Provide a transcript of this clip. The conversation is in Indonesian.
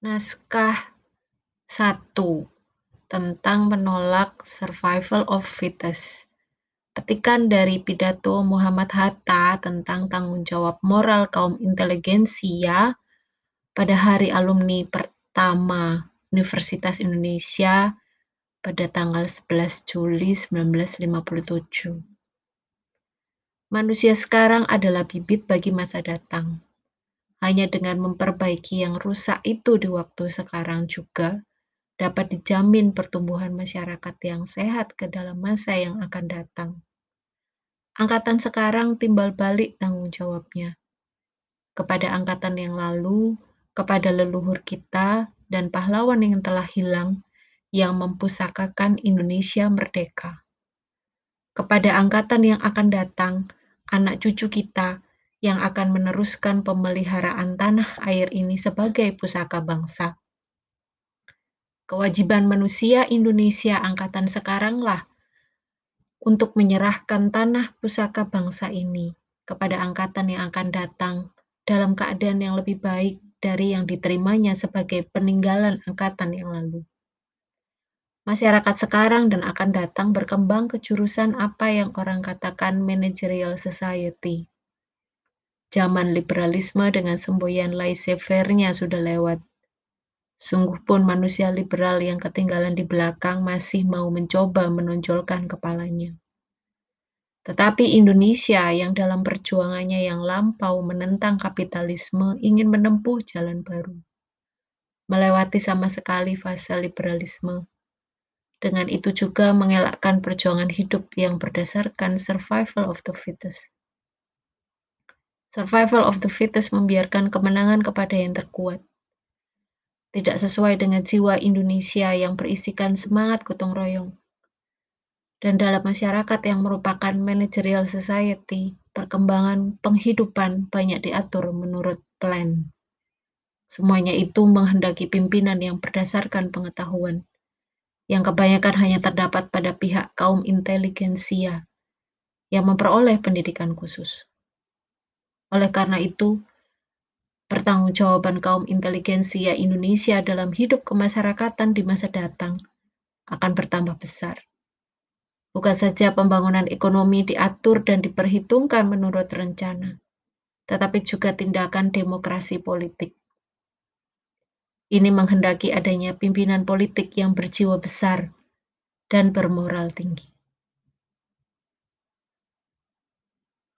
Naskah 1 tentang menolak survival of fittest. Petikan dari pidato Muhammad Hatta tentang tanggung jawab moral kaum inteligensia pada Hari Alumni pertama Universitas Indonesia pada tanggal 11 Juli 1957. Manusia sekarang adalah bibit bagi masa datang. Hanya dengan memperbaiki yang rusak itu di waktu sekarang juga dapat dijamin pertumbuhan masyarakat yang sehat ke dalam masa yang akan datang. Angkatan sekarang timbal balik tanggung jawabnya kepada angkatan yang lalu, kepada leluhur kita, dan pahlawan yang telah hilang yang mempusakakan Indonesia merdeka. Kepada angkatan yang akan datang, anak cucu kita yang akan meneruskan pemeliharaan tanah air ini sebagai pusaka bangsa. Kewajiban manusia Indonesia angkatan sekaranglah untuk menyerahkan tanah pusaka bangsa ini kepada angkatan yang akan datang dalam keadaan yang lebih baik dari yang diterimanya sebagai peninggalan angkatan yang lalu. Masyarakat sekarang dan akan datang berkembang ke jurusan apa yang orang katakan managerial society Zaman liberalisme dengan semboyan laissez-faire-nya sudah lewat. Sungguh pun manusia liberal yang ketinggalan di belakang masih mau mencoba menonjolkan kepalanya. Tetapi Indonesia yang dalam perjuangannya yang lampau menentang kapitalisme ingin menempuh jalan baru. Melewati sama sekali fase liberalisme. Dengan itu juga mengelakkan perjuangan hidup yang berdasarkan survival of the fittest. Survival of the fittest membiarkan kemenangan kepada yang terkuat. Tidak sesuai dengan jiwa Indonesia yang berisikan semangat gotong royong. Dan dalam masyarakat yang merupakan managerial society, perkembangan penghidupan banyak diatur menurut plan. Semuanya itu menghendaki pimpinan yang berdasarkan pengetahuan, yang kebanyakan hanya terdapat pada pihak kaum inteligensia yang memperoleh pendidikan khusus. Oleh karena itu, pertanggungjawaban kaum inteligensia Indonesia dalam hidup kemasyarakatan di masa datang akan bertambah besar. Bukan saja pembangunan ekonomi diatur dan diperhitungkan menurut rencana, tetapi juga tindakan demokrasi politik. Ini menghendaki adanya pimpinan politik yang berjiwa besar dan bermoral tinggi.